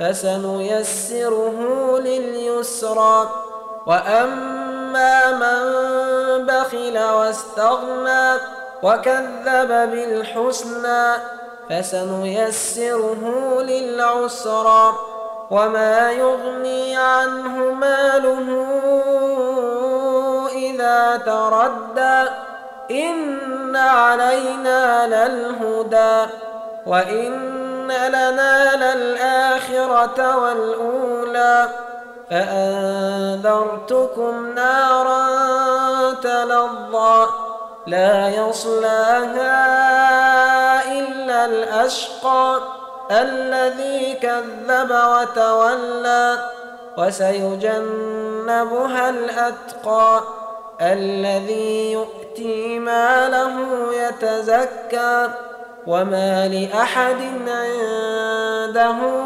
فسنيسره لليسرى. وأما من بخل واستغنى وكذب بالحسنى فسنيسره للعسرى. وما يغني عنه ماله إذا تردى. إن علينا للهدى. وإن لنا للآخرة والأولى فأنذرتكم نارا تلظى لا يصلاها إلا الأشقى الذي كذب وتولى وسيجنبها الأتقى الذي يؤتي ماله يتزكى وما لأحد عنده